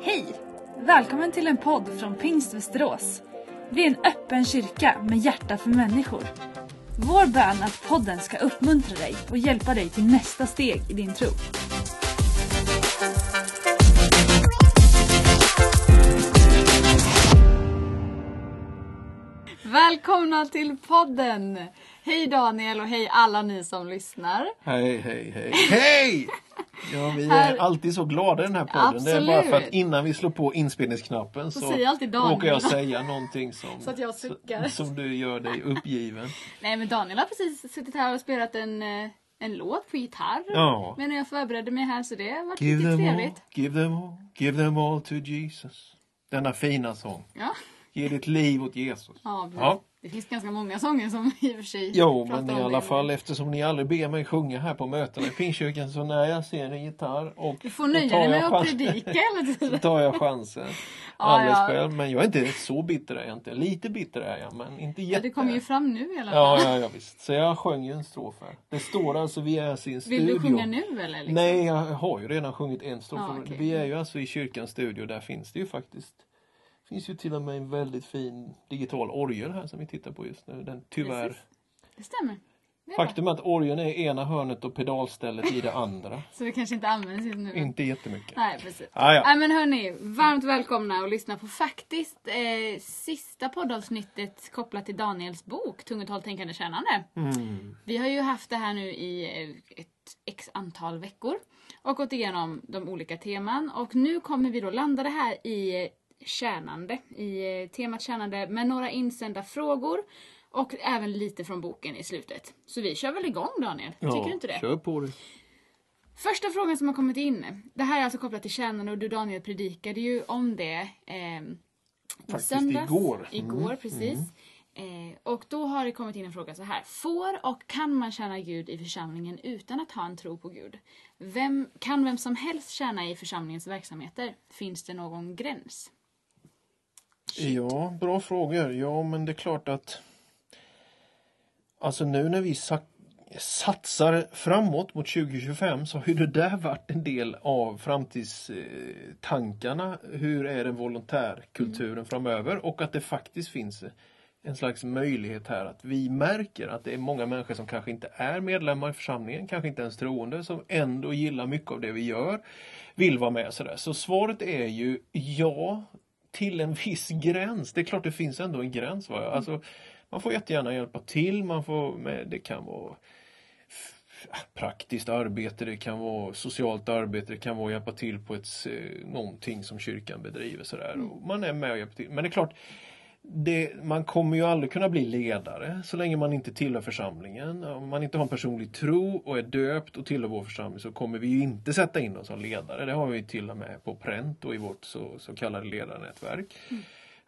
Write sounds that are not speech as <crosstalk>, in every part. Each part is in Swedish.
Hej! Välkommen till en podd från Pingst Västerås. Vi är en öppen kyrka med hjärta för människor. Vår bön är att podden ska uppmuntra dig och hjälpa dig till nästa steg i din tro. Välkomna till podden! Hej Daniel och hej alla ni som lyssnar. Hej, hej, hej. Hej! Ja, vi är Här- alltid så glada i den här podden. Det är bara för att Absolut. innan vi slår på inspelningsknappen så Daniel. råkar jag säga någonting som, Så att jag suckar. som du gör dig uppgiven. <laughs> Nej men Daniel har precis suttit här och spelat en, eh, en låt på gitarr. Ja. Men jag förberedde mig här så det har varit Give lite them all, trevligt. give them all, give them all to Jesus. Denna fina sång. Ja. Ge ditt liv åt Jesus. Ja. Det finns ganska många sånger som <laughs> i och för sig Jo, men i alla det. fall eftersom ni aldrig ber mig sjunga här på mötena i Pingstkyrkan så när jag ser en gitarr och Du får nöja dig med att predika hela <laughs> Så tar jag chansen. <laughs> Ja, Alldeles ja. själv. Men jag är inte så bitter är jag inte. Lite bitter är jag men inte Ja, jätte. det kommer ju fram nu i alla fall. Ja, ja, ja visst. Så jag sjöng ju en strof här. Det står alltså vi är i sin studio. Vill du sjunga nu eller? Liksom? Nej, jag har ju redan sjungit en strof. Ja, okej. Vi är ju alltså i kyrkans studio. Där finns det ju faktiskt finns ju till och med en väldigt fin digital orgel här som vi tittar på just nu. Den tyvärr Precis. Det stämmer. Det är. Faktum är att orgeln är i ena hörnet och pedalstället i det andra. <laughs> Så det kanske inte används just nu. Inte jättemycket. Nej, precis. Ah, ja. Nej men hörni, varmt välkomna att lyssna på faktiskt eh, sista poddavsnittet kopplat till Daniels bok Tungt tänkande kännande. Mm. Vi har ju haft det här nu i eh, ett x antal veckor och gått igenom de olika teman och nu kommer vi då landa det här i eh, tjänande, i eh, temat tjänande med några insända frågor och även lite från boken i slutet. Så vi kör väl igång Daniel? Tycker du inte det? Kör på det. Första frågan som har kommit in. Det här är alltså kopplat till tjänande och du Daniel predikade ju om det eh, i söndags. igår. Igår, Mm, precis. Eh, och då har det kommit in en fråga så här. Får och kan man tjäna Gud i församlingen utan att ha en tro på Gud? Vem, kan vem som helst tjäna i församlingens verksamheter? Finns det någon gräns? Ja, bra frågor. Ja, men det är klart att Alltså nu när vi sa- satsar framåt mot 2025 så har ju det där varit en del av framtidstankarna. Hur är den volontärkulturen framöver och att det faktiskt finns en slags möjlighet här att vi märker att det är många människor som kanske inte är medlemmar i församlingen, kanske inte ens troende, som ändå gillar mycket av det vi gör, vill vara med sådär. Så svaret är ju ja, till en viss gräns. Det är klart det finns ändå en gräns. Va? Alltså, man får jättegärna hjälpa till, man får, med, det kan vara praktiskt arbete, det kan vara socialt arbete, det kan vara att hjälpa till på ett, någonting som kyrkan bedriver. Sådär. Och man är med och hjälper till. Men det är klart, det, man kommer ju aldrig kunna bli ledare så länge man inte tillhör församlingen. Om man inte har en personlig tro och är döpt och tillhör vår församling så kommer vi ju inte sätta in oss som ledare. Det har vi till och med på pränt och i vårt så, så kallade ledarnätverk.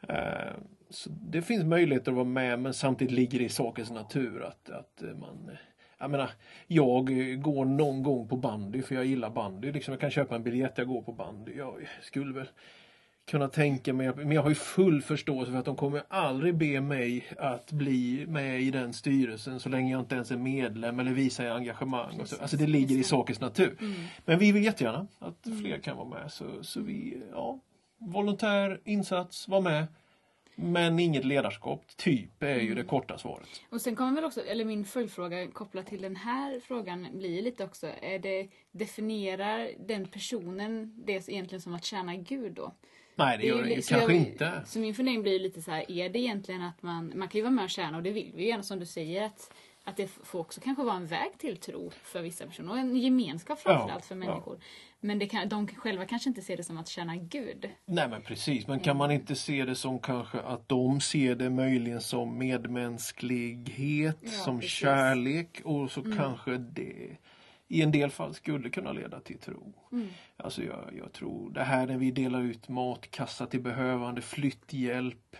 Eh, Så det finns möjligheter att vara med men samtidigt ligger det i sakens natur att, att man jag menar, jag går någon gång på bandy för jag gillar bandy. Liksom jag kan köpa en biljett, jag går på bandy. Jag skulle väl kunna tänka mig, men jag har ju full förståelse för att de kommer aldrig be mig att bli med i den styrelsen så länge jag inte ens är medlem eller visar engagemang. Och så. Alltså det ligger i sakens natur. Men vi vill jättegärna att fler kan vara med. Så, så vi, ja, volontär insats, var med. Men inget ledarskap, typ, är ju det korta svaret. Och sen kommer väl också, eller min följdfråga kopplat till den här frågan blir lite också, är det, definierar den personen det egentligen som att tjäna Gud då? Nej, det gör det ju kanske jag- inte. Så min fundering blir lite så här, är det egentligen att man, man kan ju vara med och tjäna och det vill vi ju gärna som du säger att, att det får också kanske vara en väg till tro för vissa personer och en gemenskap framförallt Ja, för ja. människor. Men det kan, de själva kanske inte ser det som att tjäna Gud. Nej men precis, men kan man inte se det som kanske att de ser det möjligen som medmänsklighet, Ja, som precis. kärlek och så kanske det i en del fall skulle kunna leda till tro. Alltså jag, jag tror det här när vi delar ut matkassa till behövande, flytthjälp,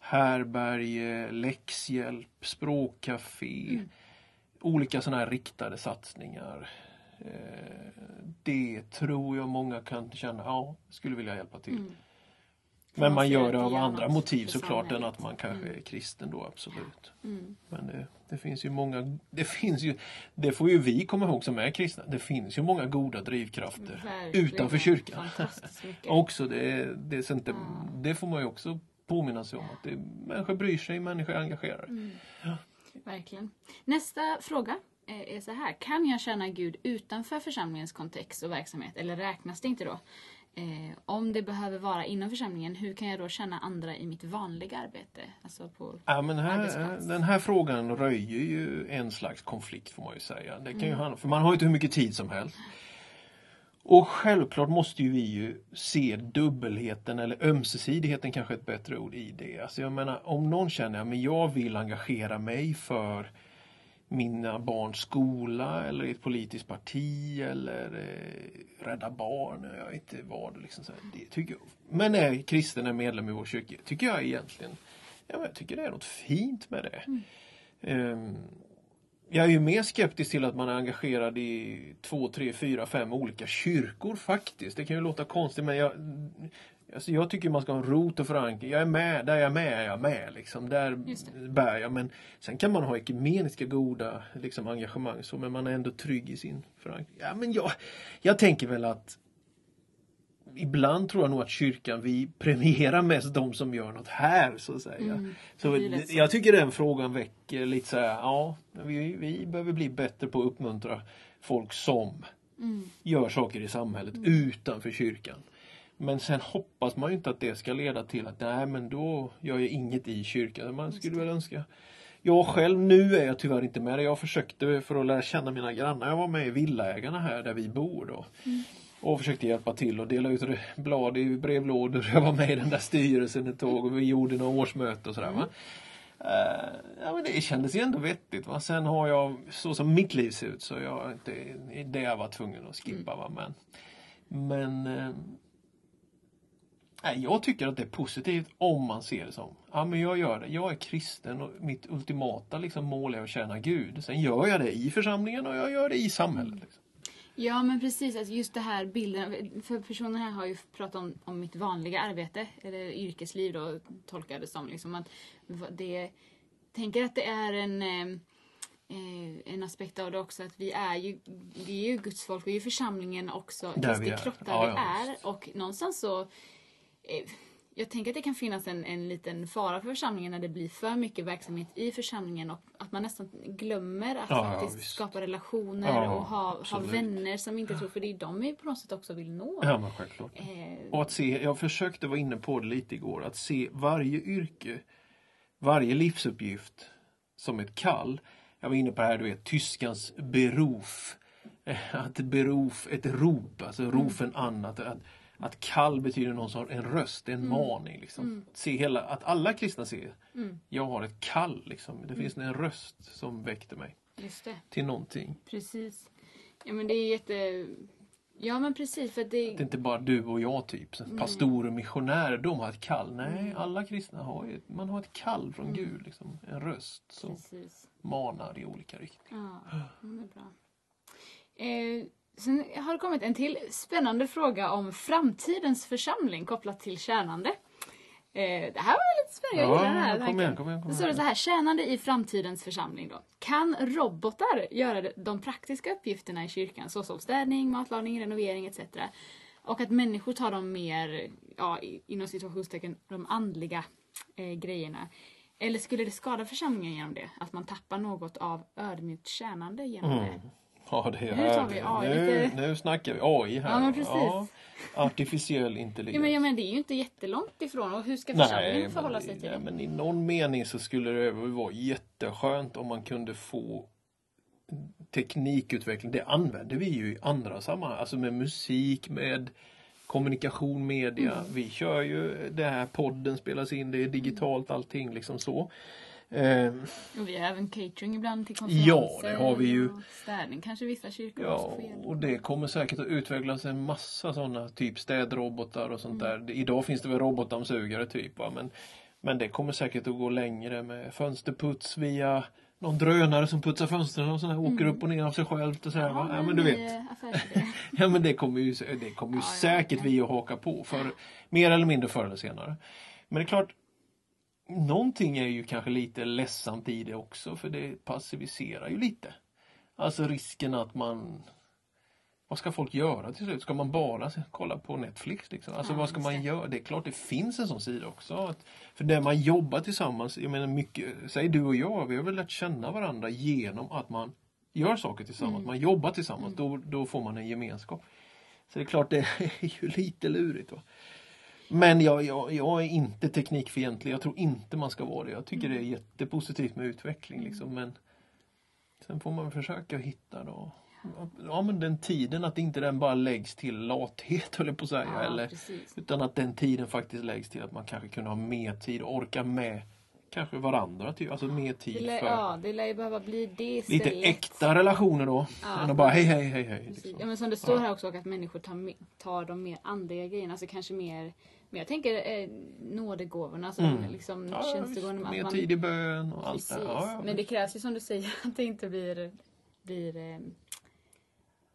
härberge, läxhjälp, språkcafé, olika sådana här riktade satsningar. Eh, Det tror jag många kan känna, ja, skulle vilja hjälpa till. Men man gör det av andra motiv såklart än att man kanske är kristen då, absolut. Mm. Men det, det finns ju många, det finns ju, det får ju vi komma ihåg som är kristna, det finns ju många goda drivkrafter Verkligen. utanför kyrkan. <laughs> Också, det, det, inte, Ja. det får man ju också påminna sig om att det, människor bryr sig, människor är engagerade. Mm. Verkligen. Nästa fråga är så här. Kan jag känna Gud utanför församlingens kontext och verksamhet? Eller räknas det inte då? Eh, om det behöver vara inom församlingen, hur kan jag då känna andra i mitt vanliga arbete? Alltså på... Ja, men här, den här frågan röjer ju en slags konflikt får man ju säga. Det kan ju Mm. handla, för man har ju inte hur mycket tid som helst. Och självklart måste ju vi ju se dubbelheten eller ömsesidigheten kanske ett bättre ord i det. Alltså jag menar om någon känner att jag vill engagera mig för mina barns skola eller i ett politiskt parti eller eh, Rädda Barnen, jag vet inte vad. Liksom så det tycker jag. Men är kristen är medlem i vår kyrka, tycker jag egentligen ja, jag tycker det är något fint med det. Ehm, jag är ju mer skeptisk till att man är engagerad i två, tre, fyra, fem olika kyrkor faktiskt. Det kan ju låta konstigt men jag, alltså jag tycker man ska ha en rot och förankring. Jag är med, där jag är med är jag med. Liksom. Där bär jag. Men sen kan man ha ekumeniska goda liksom, engagemang så, men man är ändå trygg i sin förankring. Ja, men jag, jag tänker väl att Ibland tror jag nog att kyrkan, vi premierar mest de som gör något här så att säga. Mm, så jag tycker den frågan väcker lite så här, ja, vi, vi behöver bli bättre på att uppmuntra folk som Mm. gör saker i samhället utanför kyrkan. Men sen hoppas man ju inte att det ska leda till att nej men då gör jag inget i kyrkan. Man skulle väl önska jag själv, nu är jag tyvärr inte med. Jag försökte för att lära känna mina grannar. Jag var med i Villaägarna här där vi bor då. Och försökte hjälpa till och dela ut blad i brevlådor. Jag var med i den där styrelsen ett tag och vi gjorde några årsmöte och sådär. Va? Eh, ja, men det kändes ju ändå vettigt. Va? Sen har jag, så som mitt liv ser ut, så jag inte det jag var tvungen att skippa. Va? Men, men eh, nej, jag tycker att det är positivt om man ser det som, ja men jag gör det, jag är kristen och mitt ultimata liksom, mål är att tjäna Gud. Sen gör jag det i församlingen och jag gör det i samhället. Liksom. Ja men precis, alltså just det här bilden. För personen här har ju pratat om, om mitt vanliga arbete, eller yrkesliv då tolkar det som. Liksom, att det, tänker att det är en, eh, eh, en aspekt av det också att vi är ju, vi är ju Guds folk, vi är ju församlingen också, Där Kristi vi är. kropp där Ja, vi ja, är. Och någonstans så jag tänker att det kan finnas en, en liten fara för församlingen när det blir för mycket verksamhet i församlingen och att man nästan glömmer att Ja, ja, faktiskt visst. skapa relationer Ja, och ha, ha vänner som inte tror, för det är de vi på något sätt också vill nå. Ja men självklart. Eh, Och att se, jag försökte vara inne på det lite igår, att se varje yrke, varje livsuppgift som ett kall. Jag var inne på det här, du vet, tyskans beruf. Eh, Att beruf, ett rop, alltså rofen an, att, att, att kall betyder någon sorts, en röst, en maning. Liksom. Att Se hela, att alla kristna ser, jag har ett kall. Liksom. Det finns en röst som väckte mig till någonting. precis. Ja men det är jätte... Ja men precis för att det... Det är inte bara du och jag typ. Så Pastorer och missionärer, de har ett kall. Nej, Mm. alla kristna har ju, man har ett kall från Gud. Liksom. En röst som Precis. manar i olika riktningar. Ja, det är bra. Eh, sen har det kommit en till spännande fråga om framtidens församling kopplat till tjänande. Eh, det här var lite spännande. Jag gillar den här kom tanken. igen, kom igen, kom Då står det igen. så här, tjänande i framtidens församling då. Kan robotar göra de praktiska uppgifterna i kyrkan såsom städning, matlagning, renovering etc. Och att människor tar de mer, ja, inom situationstecken, de andliga eh, grejerna. Eller skulle det skada församlingen genom det? Att man tappar något av ödmjukt tjänande genom Mm. det? Ja, det är Nu tar vi. AI Nu, lite- nu snackar vi AI här. Ja, men precis. artificiell intelligens. Ja men, ja men det är ju inte jättelångt ifrån och hur ska församlingen förhålla sig till nej, det? men i någon mening så skulle det vara jätteskönt om man kunde få teknikutveckling. Det använder vi ju i andra sammanhang. Alltså med musik, med kommunikation, media. Mm. Vi kör ju det här podden spelas in, det är digitalt allting liksom så. Och vi har även catering ibland till Ja, konferenser. det har vi ju. Städning kanske vissa kyrkor Ja, också får och det kommer säkert att utvecklas en massa sådana typ städrobotar och sånt Mm. där. Idag finns det väl robotdammsugare typ va? Men, men det kommer säkert att gå längre med fönsterputs via någon drönare som putsar fönstren och sådär, åker upp och ner av sig själv och sådär, va? Ja, men du vet. eh. <laughs> Ja men det kommer ju, det kommer ju Ja, ja, säkert ja. vi att haka på för mer eller mindre förr eller senare. Men det är klart, någonting är ju kanske lite ledsamt i det också för det passiviserar ju lite. Alltså risken att man vad ska folk göra till slut? Ska man bara kolla på Netflix? Liksom? Alltså Ja, vad ska man göra? Det är klart det finns en sån sida också. Att, för där man jobbar tillsammans, jag menar mycket, säg du och jag, vi har väl lärt känna varandra genom att man gör saker tillsammans, Mm. man jobbar tillsammans, då, då får man en gemenskap. Så det är klart det <laughs> är ju lite lurigt. Va? Men jag, jag, jag är inte teknikfientlig, jag tror inte man ska vara det. Jag tycker det är jättepositivt med utveckling liksom, men sen får man försöka hitta då Ja men den tiden, att inte den bara läggs till lathet <laughs> höll jag på att säga. Ja, eller, precis. utan att den tiden faktiskt läggs till att man kanske kunde ha mer tid och orka med kanske varandra. Typ. Alltså mer tid lär, för ja, det lär ju behöva bli det lite istället. äkta relationer då. Ja. Än att bara hej hej hej hej. Liksom. Ja, men som det står Ja. här också att människor tar, tar de mer andliga grejerna, alltså kanske mer men jag tänker eh, nådegåvorna, alltså Mm. liksom Ja, tjänstegåvorna. att mer man- tid i bön och allt det ja, Men det krävs ju som du säger <laughs> att det inte blir, blir eh,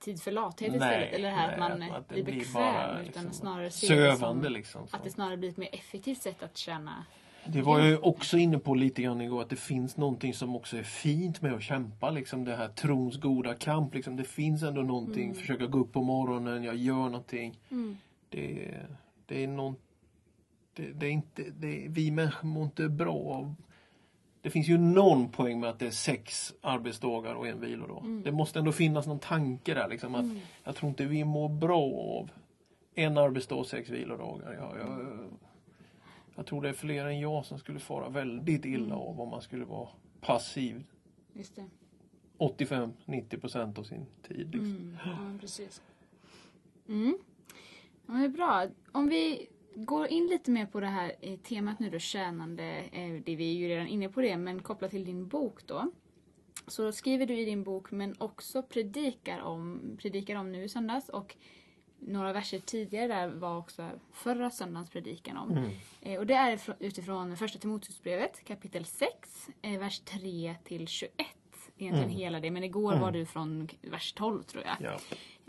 tid för lathet Nej, istället. Eller det här att nej, man att blir bekväm. bara, utan liksom, snarare Sövande som, liksom. Så. att det snarare blir ett mer effektivt sätt att tjäna. Det var jag ju också inne på lite grann igår att det finns någonting som också är fint med att kämpa. Liksom det här trons goda kamp. Liksom. Det finns ändå någonting. Mm. Försöka gå upp på morgonen, jag gör någonting. Mm. Det, är- det är någon, det, det är inte, det vi människor mår inte bra av det finns ju någon poäng med att det är sex arbetsdagar och en vilodag. Mm. Det måste ändå finnas någon tanke där. Liksom, att Jag tror inte vi mår bra av en arbetsdag och sex vilodagar. Jag, jag, jag tror det är fler än jag som skulle fara väldigt illa Mm. av om man skulle vara passiv Just det. 85-90 procent av sin tid. Liksom. Mm. Ja, precis. Mm. Ja, men bra. Om vi går in lite mer på det här eh, temat nu då, tjänande. eh, Det vi är ju redan inne på det, men kopplat till din bok då. Så skriver du i din bok, men också predikar om, predikar om nu i söndags och några verser tidigare där var också förra söndagens predikan om. Mm. Eh, Och det är ifrån- utifrån första Timoteusbrevet kapitel 6, eh, vers 3 till 21. Egentligen Mm. hela det, men igår var du från vers 12 tror jag. Ja.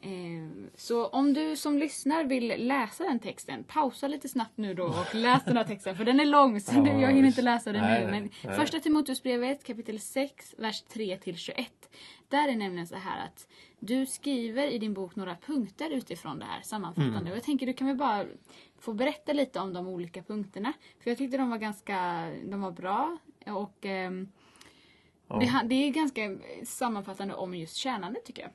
Eh, Så om du som lyssnar vill läsa den texten, pausa lite snabbt nu då och läs den här texten för den är lång så nu, jag hinner inte läsa den nu. Men nej. första Timoteusbrevet kapitel 6, vers 3 till 21. Där är nämligen så här att du skriver i din bok några punkter utifrån det här sammanfattande. Mm. Och jag tänker du kan väl bara få berätta lite om de olika punkterna. För jag tyckte de var ganska, de var bra och ehm, Ja. det, det är ganska sammanfattande om just tjänande tycker jag.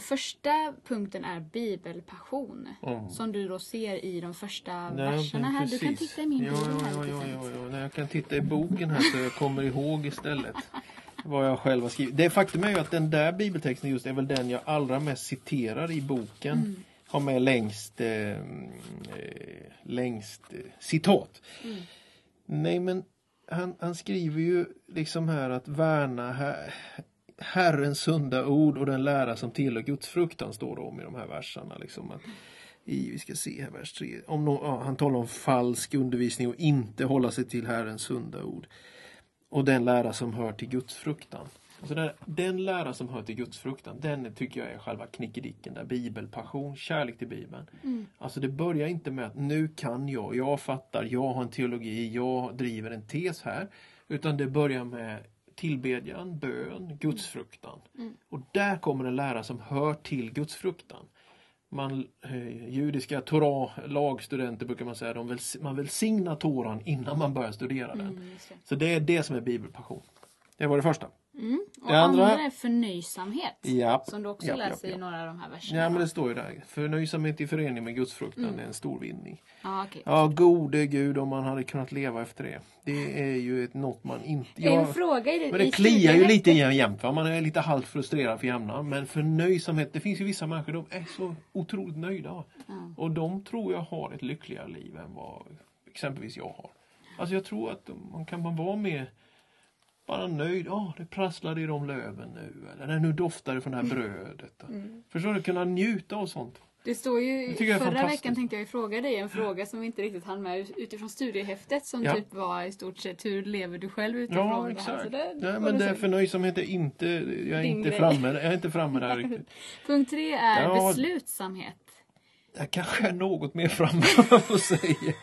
Första punkten är bibelpassion. Mm. Som du då ser i de första Nej, verserna här. Du kan precis. titta i min ja, bok ja, här ja, ja, ja, ja. Nej, Jag kan titta i boken här så jag kommer ihåg istället <laughs> vad jag själv har skrivit. Det faktum är ju att den där bibeltexten just är väl den jag allra mest citerar i boken. Mm. Har med längst, eh, eh, längst eh, citat. Mm. Nej men han, han skriver ju liksom här att värna her, Herrens sunda ord och den lära som tillhör Guds fruktan står det om i de här verserna. Liksom att, i, vi ska se här, vers 3. Om nå- ja, han talar om falsk undervisning och inte hålla sig till Herrens sunda ord. Och den lära som hör till Guds fruktan. Alltså den, den lära som hör till Guds fruktan, den tycker jag är själva knickedicken där. Bibelpassion, kärlek till Bibeln. Mm. Alltså det börjar inte med att nu kan jag, jag fattar, jag har en teologi, jag driver en tes här. Utan det börjar med tillbedjan, bön, gudsfruktan. Mm. Och där kommer en lära som hör till gudsfruktan. Man, eh, judiska Torah, lagstudenter brukar man säga, de väl, man välsignar Toran innan man börjar studera den. Mm, det. Så det är det som är bibelpassion. Det var det första. Mm. Och Det andra- andra är förnöjsamhet. Ja. Som du också Japp, läser japp, i några av de här verserna. Ja men det står ju där. Förnöjsamhet i förening med gudsfruktan Mm. är en stor vinning. Ja, okej. Ja, gode Gud om man hade kunnat leva efter det. Det är ju ett, något man inte... En Ja, fråga i, men i det kliar ju lite jämt. Va? Man är lite halvt frustrerad för jämna. Men förnöjsamhet, det finns ju vissa människor de är så otroligt nöjda. Ja. Och de tror jag har ett lyckligare liv än vad exempelvis jag har. Alltså jag tror att man kan man vara med bara nöjd. Ja, det prasslade i de löven nu. Eller "Nej, nu doftar det från det här brödet. Mm. Förstår du? Kunna njuta av sånt. Det står ju, Det är förra veckan tänkte jag fråga dig en fråga som vi inte riktigt hann med utifrån studiehäftet som Ja. typ var i stort sett hur lever du själv utifrån Ja, det här. exakt. Så det, Nej, var men det så. förnöjsamhet är inte, jag är Din inte grej. framme, jag är inte framme där <laughs> riktigt. Punkt tre är Ja. beslutsamhet. Jag kanske är något mer framme <laughs> jag säga.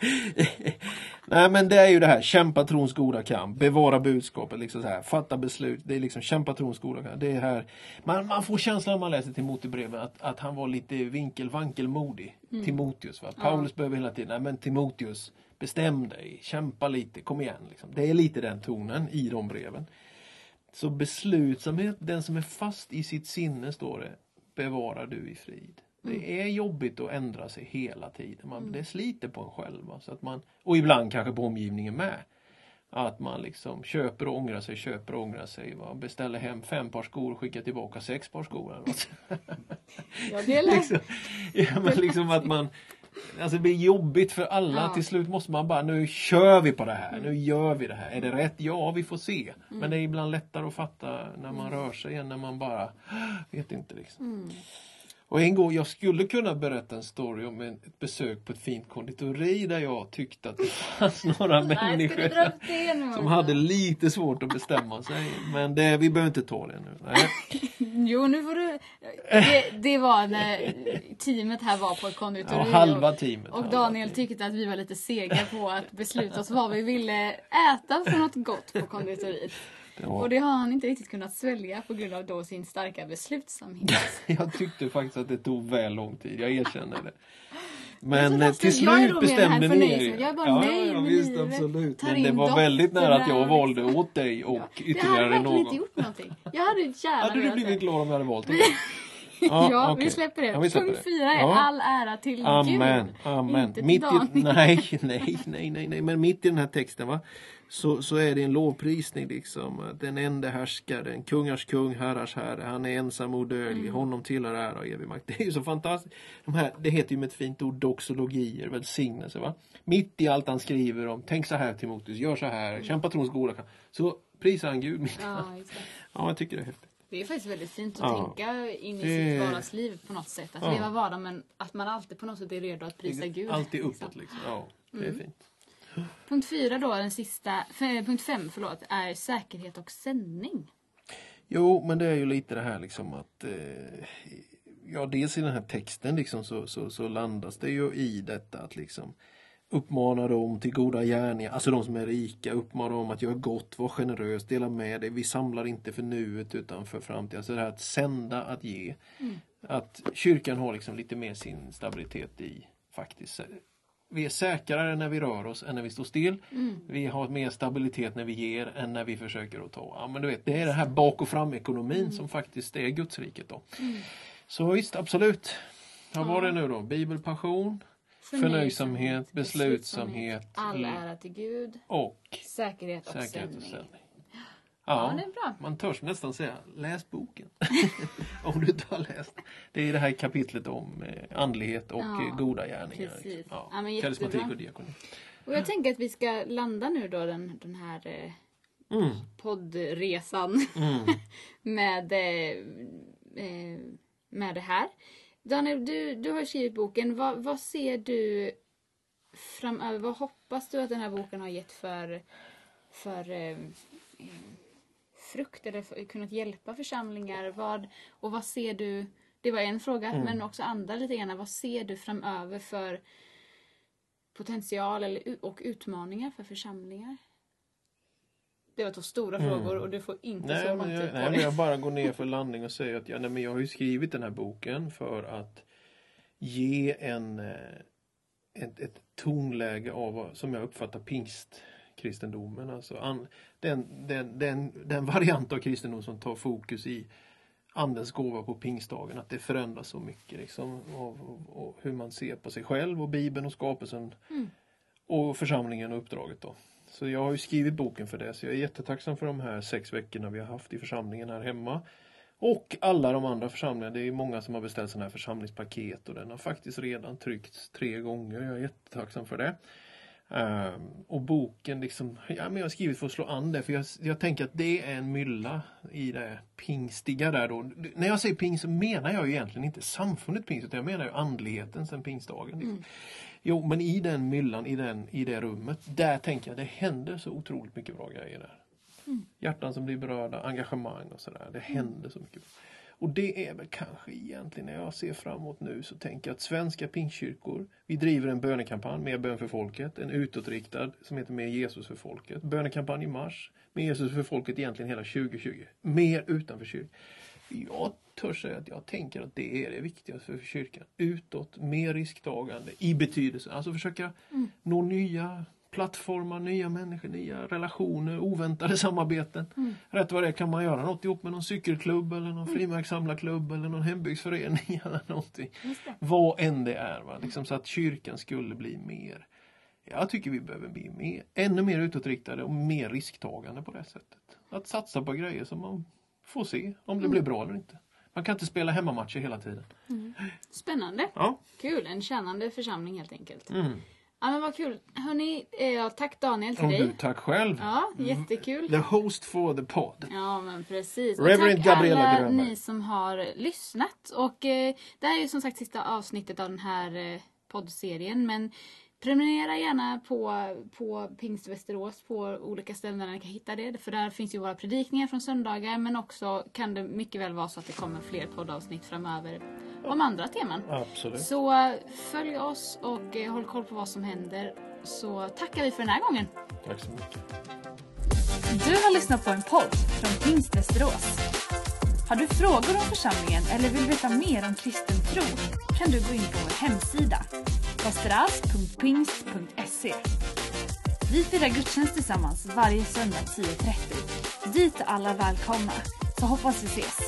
Nej men det är ju det här, kämpa trons goda kamp, bevara budskapet, liksom så här, fatta beslut. Det är liksom kämpa trons goda kamp. Det är här, man, man får känslan när man läser Timoteusbrevet att, att han var lite vinkelvankelmodig. Timoteus. Va? Paulus behöver hela tiden, nej men Timoteus, bestäm dig, kämpa lite, kom igen. Liksom. Det är lite den tonen i de breven. Så beslutsamhet, den som är fast i sitt sinne står det, bevarar du i frid. Det är jobbigt att ändra sig hela tiden. Man, Det sliter på en själv. va, Så att man, och ibland kanske på omgivningen med. Att man liksom köper och ångrar sig, köper och ångrar sig. Va? Beställer hem fem par skor och skickar tillbaka sex par skor. <laughs> Eller något. Ja, det är liksom, ja, men liksom att man Alltså det blir jobbigt för alla. Ja. Till slut måste man bara, nu kör vi på det här. Nu gör vi det här. Är det rätt? Ja, vi får se. Men det är ibland lättare att fatta när man rör sig än när man bara vet inte. liksom. Och en gång, jag skulle kunna berätta en story om en, ett besök på ett fint konditori där jag tyckte att det fanns <laughs> några människor nu? som hade lite svårt att bestämma sig. Men det, vi behöver inte ta det nu. Nej. <laughs> Jo, nu får du... Det, det var när teamet här var på ett konditori. Ja, halva och, teamet. och halva Daniel teamet. tyckte att vi var lite sega på att besluta oss vad vi ville äta för något gott på konditoriet. Det var- Och det har han inte riktigt kunnat svälja på grund av då sin starka beslutsamhet. <laughs> Jag tyckte faktiskt att det tog väl lång tid, jag erkänner det. <laughs> Men Men så fast till jag slut bestämde ni er. Jag är bara ja, nöjd ja, visst, absolut. Men det var väldigt nära att jag valde liksom. åt dig <laughs> och hade ytterligare verkligen någon. inte gjort någonting. Jag hade gärna Hade du blivit glad om jag hade valt dig? Ja, okej. vi släpper det. Ja, vi släpper Punkt det. fyra är Ja. all ära till Amen, Gud. amen. Inte till Mitt i, nej, nej, nej, nej, nej, men mitt i den här texten va, så, så är det en lovprisning liksom. Den enda härskaren, kungars kung, herrars herre, han är ensam och odödlig, Mm. honom tillhör ära och evig makt. <laughs> Det är ju så fantastiskt. De här, det heter ju med ett fint ord doxologier, välsignelse va. Mitt i allt han skriver om, tänk så här Timoteus, gör så här, kämpa trons goda kamp. Så prisar han Gud. Ja. Ja, jag tycker det är häftigt. Det är faktiskt väldigt fint att Ja. tänka in i Det- sitt vardagsliv på något sätt. Att Ja. leva vardag men att man alltid på något sätt är redo att prisa Gud. Alltid liksom. uppåt liksom. Ja, det Mm. är fint. Punkt fyra då, den sista, f- punkt fem förlåt, är säkerhet och sändning. Jo, men det är ju lite det här liksom att eh, Ja, dels i den här texten liksom så, så, så landas det ju i detta att liksom uppmana dem till goda gärningar, alltså de som är rika, uppmana dem att göra gott, vara generös, dela med dig. Vi samlar inte för nuet utan för framtiden. Alltså det här att sända, att ge. Att kyrkan har liksom lite mer sin stabilitet i faktiskt vi är säkrare när vi rör oss än när vi står still. Vi har mer stabilitet när vi ger än när vi försöker att ta. Ja, men du vet, det är det här bak och fram ekonomin som faktiskt är Gudsriket. Då. Så visst, absolut. Vad var det nu då? Bibelpassion, förnöjsamhet, beslutsamhet All mm, ära till Gud, och säkerhet och säkerhet och sändning. Ja, Ja, det är bra. man törs nästan säga läs boken. <laughs> om du inte har läst. Det är det här kapitlet om eh, andlighet och Ja, eh, goda gärningar. precis. Ja, Ja, karismatik och diakoni. Och jag tänker att vi ska landa nu då den, den här eh, Mm. poddresan Mm. <laughs> med, eh, eh, med det här. Daniel, du, du har skrivit boken. Vad, vad ser du framöver? Vad hoppas du att den här boken har gett för, för eh, frukt eller kunnat hjälpa församlingar? Vad, och vad ser du? Det var en fråga, Mm. men också andra lite grann. Vad ser du framöver för potential eller, och utmaningar för församlingar? Det var två stora Mm. frågor och du får inte Nej, så lång tid jag, på nej, men jag bara går ner för landning och säger att ja, nej, men jag har ju skrivit den här boken för att ge en, eh, ett, ett tonläge av som jag uppfattar pingstkristendomen. Alltså an, den, den, den, den variant av kristendom som tar fokus i Andens gåva på pingstdagen, att det förändras så mycket liksom, och, och, och hur man ser på sig själv och Bibeln och skapelsen Mm. och församlingen och uppdraget. Då. Så jag har ju skrivit boken för det, så jag är jättetacksam för de här sex veckorna vi har haft i församlingen här hemma. Och alla de andra församlingarna, det är många som har beställt sådana här församlingspaket och den har faktiskt redan tryckts tre gånger. Jag är jättetacksam för det. Ehm, och boken liksom, ja men jag har skrivit för att slå an det för jag, jag tänker att det är en mylla i det pingstiga där då. När jag säger pingst så menar jag ju egentligen inte samfundet pingst utan jag menar ju andligheten sen pingstdagen. Liksom. Jo men i den myllan, i, den, i det rummet, där tänker jag det händer så otroligt mycket bra grejer där. Hjärtan som blir berörda, engagemang och sådär. Det händer så mycket. Och det är väl kanske egentligen när jag ser framåt nu så tänker jag att svenska pingstkyrkor, vi driver en bönekampanj, Mer bön för folket, en utåtriktad som heter Mer Jesus för folket. Bönekampanj i mars, Mer Jesus för folket egentligen hela 2020. Mer utanför kyrkan. Jag törs säga att jag tänker att det är det viktigaste för kyrkan. Utåt, mer risktagande i betydelse. Alltså försöka nå nya plattformar, nya människor, nya relationer, oväntade samarbeten. Mm. Rätt vad det kan man göra något ihop med någon cykelklubb eller någon frimärkssamlarklubb eller någon hembygdsförening <laughs> eller någonting. Vad än det är. Va? Liksom så att kyrkan skulle bli mer jag tycker vi behöver bli mer, ännu mer utåtriktade och mer risktagande på det sättet. Att satsa på grejer som man får se om det blir bra eller inte. Man kan inte spela hemmamatcher hela tiden. Spännande. Ja. Kul, en tjänande församling helt enkelt. Mm. Ja men vad kul. Hörni, eh, tack Daniel till Och dig. tack själv. Ja, jättekul. The host for the pod. Ja men precis. Reverend och tack Gabriella alla Grönberg. ni som har lyssnat. Och eh, det här är ju som sagt sista avsnittet av den här eh, poddserien. Men prenumerera gärna på, på Pingst Västerås på olika ställen där ni kan hitta det. För där finns ju våra predikningar från söndagar. Men också kan det mycket väl vara så att det kommer fler poddavsnitt framöver om andra teman. Absolut. Så följ oss och eh, håll koll på vad som händer. Så tackar vi för den här gången. Tack så mycket. Du har lyssnat på en podd från Pingst Västerås. Har du frågor om församlingen eller vill veta mer om kristen tro kan du gå in på vår hemsida pastoras.pingst.se. Vi firar gudstjänst tillsammans varje söndag 10.30. Dit är alla välkomna, så hoppas vi ses.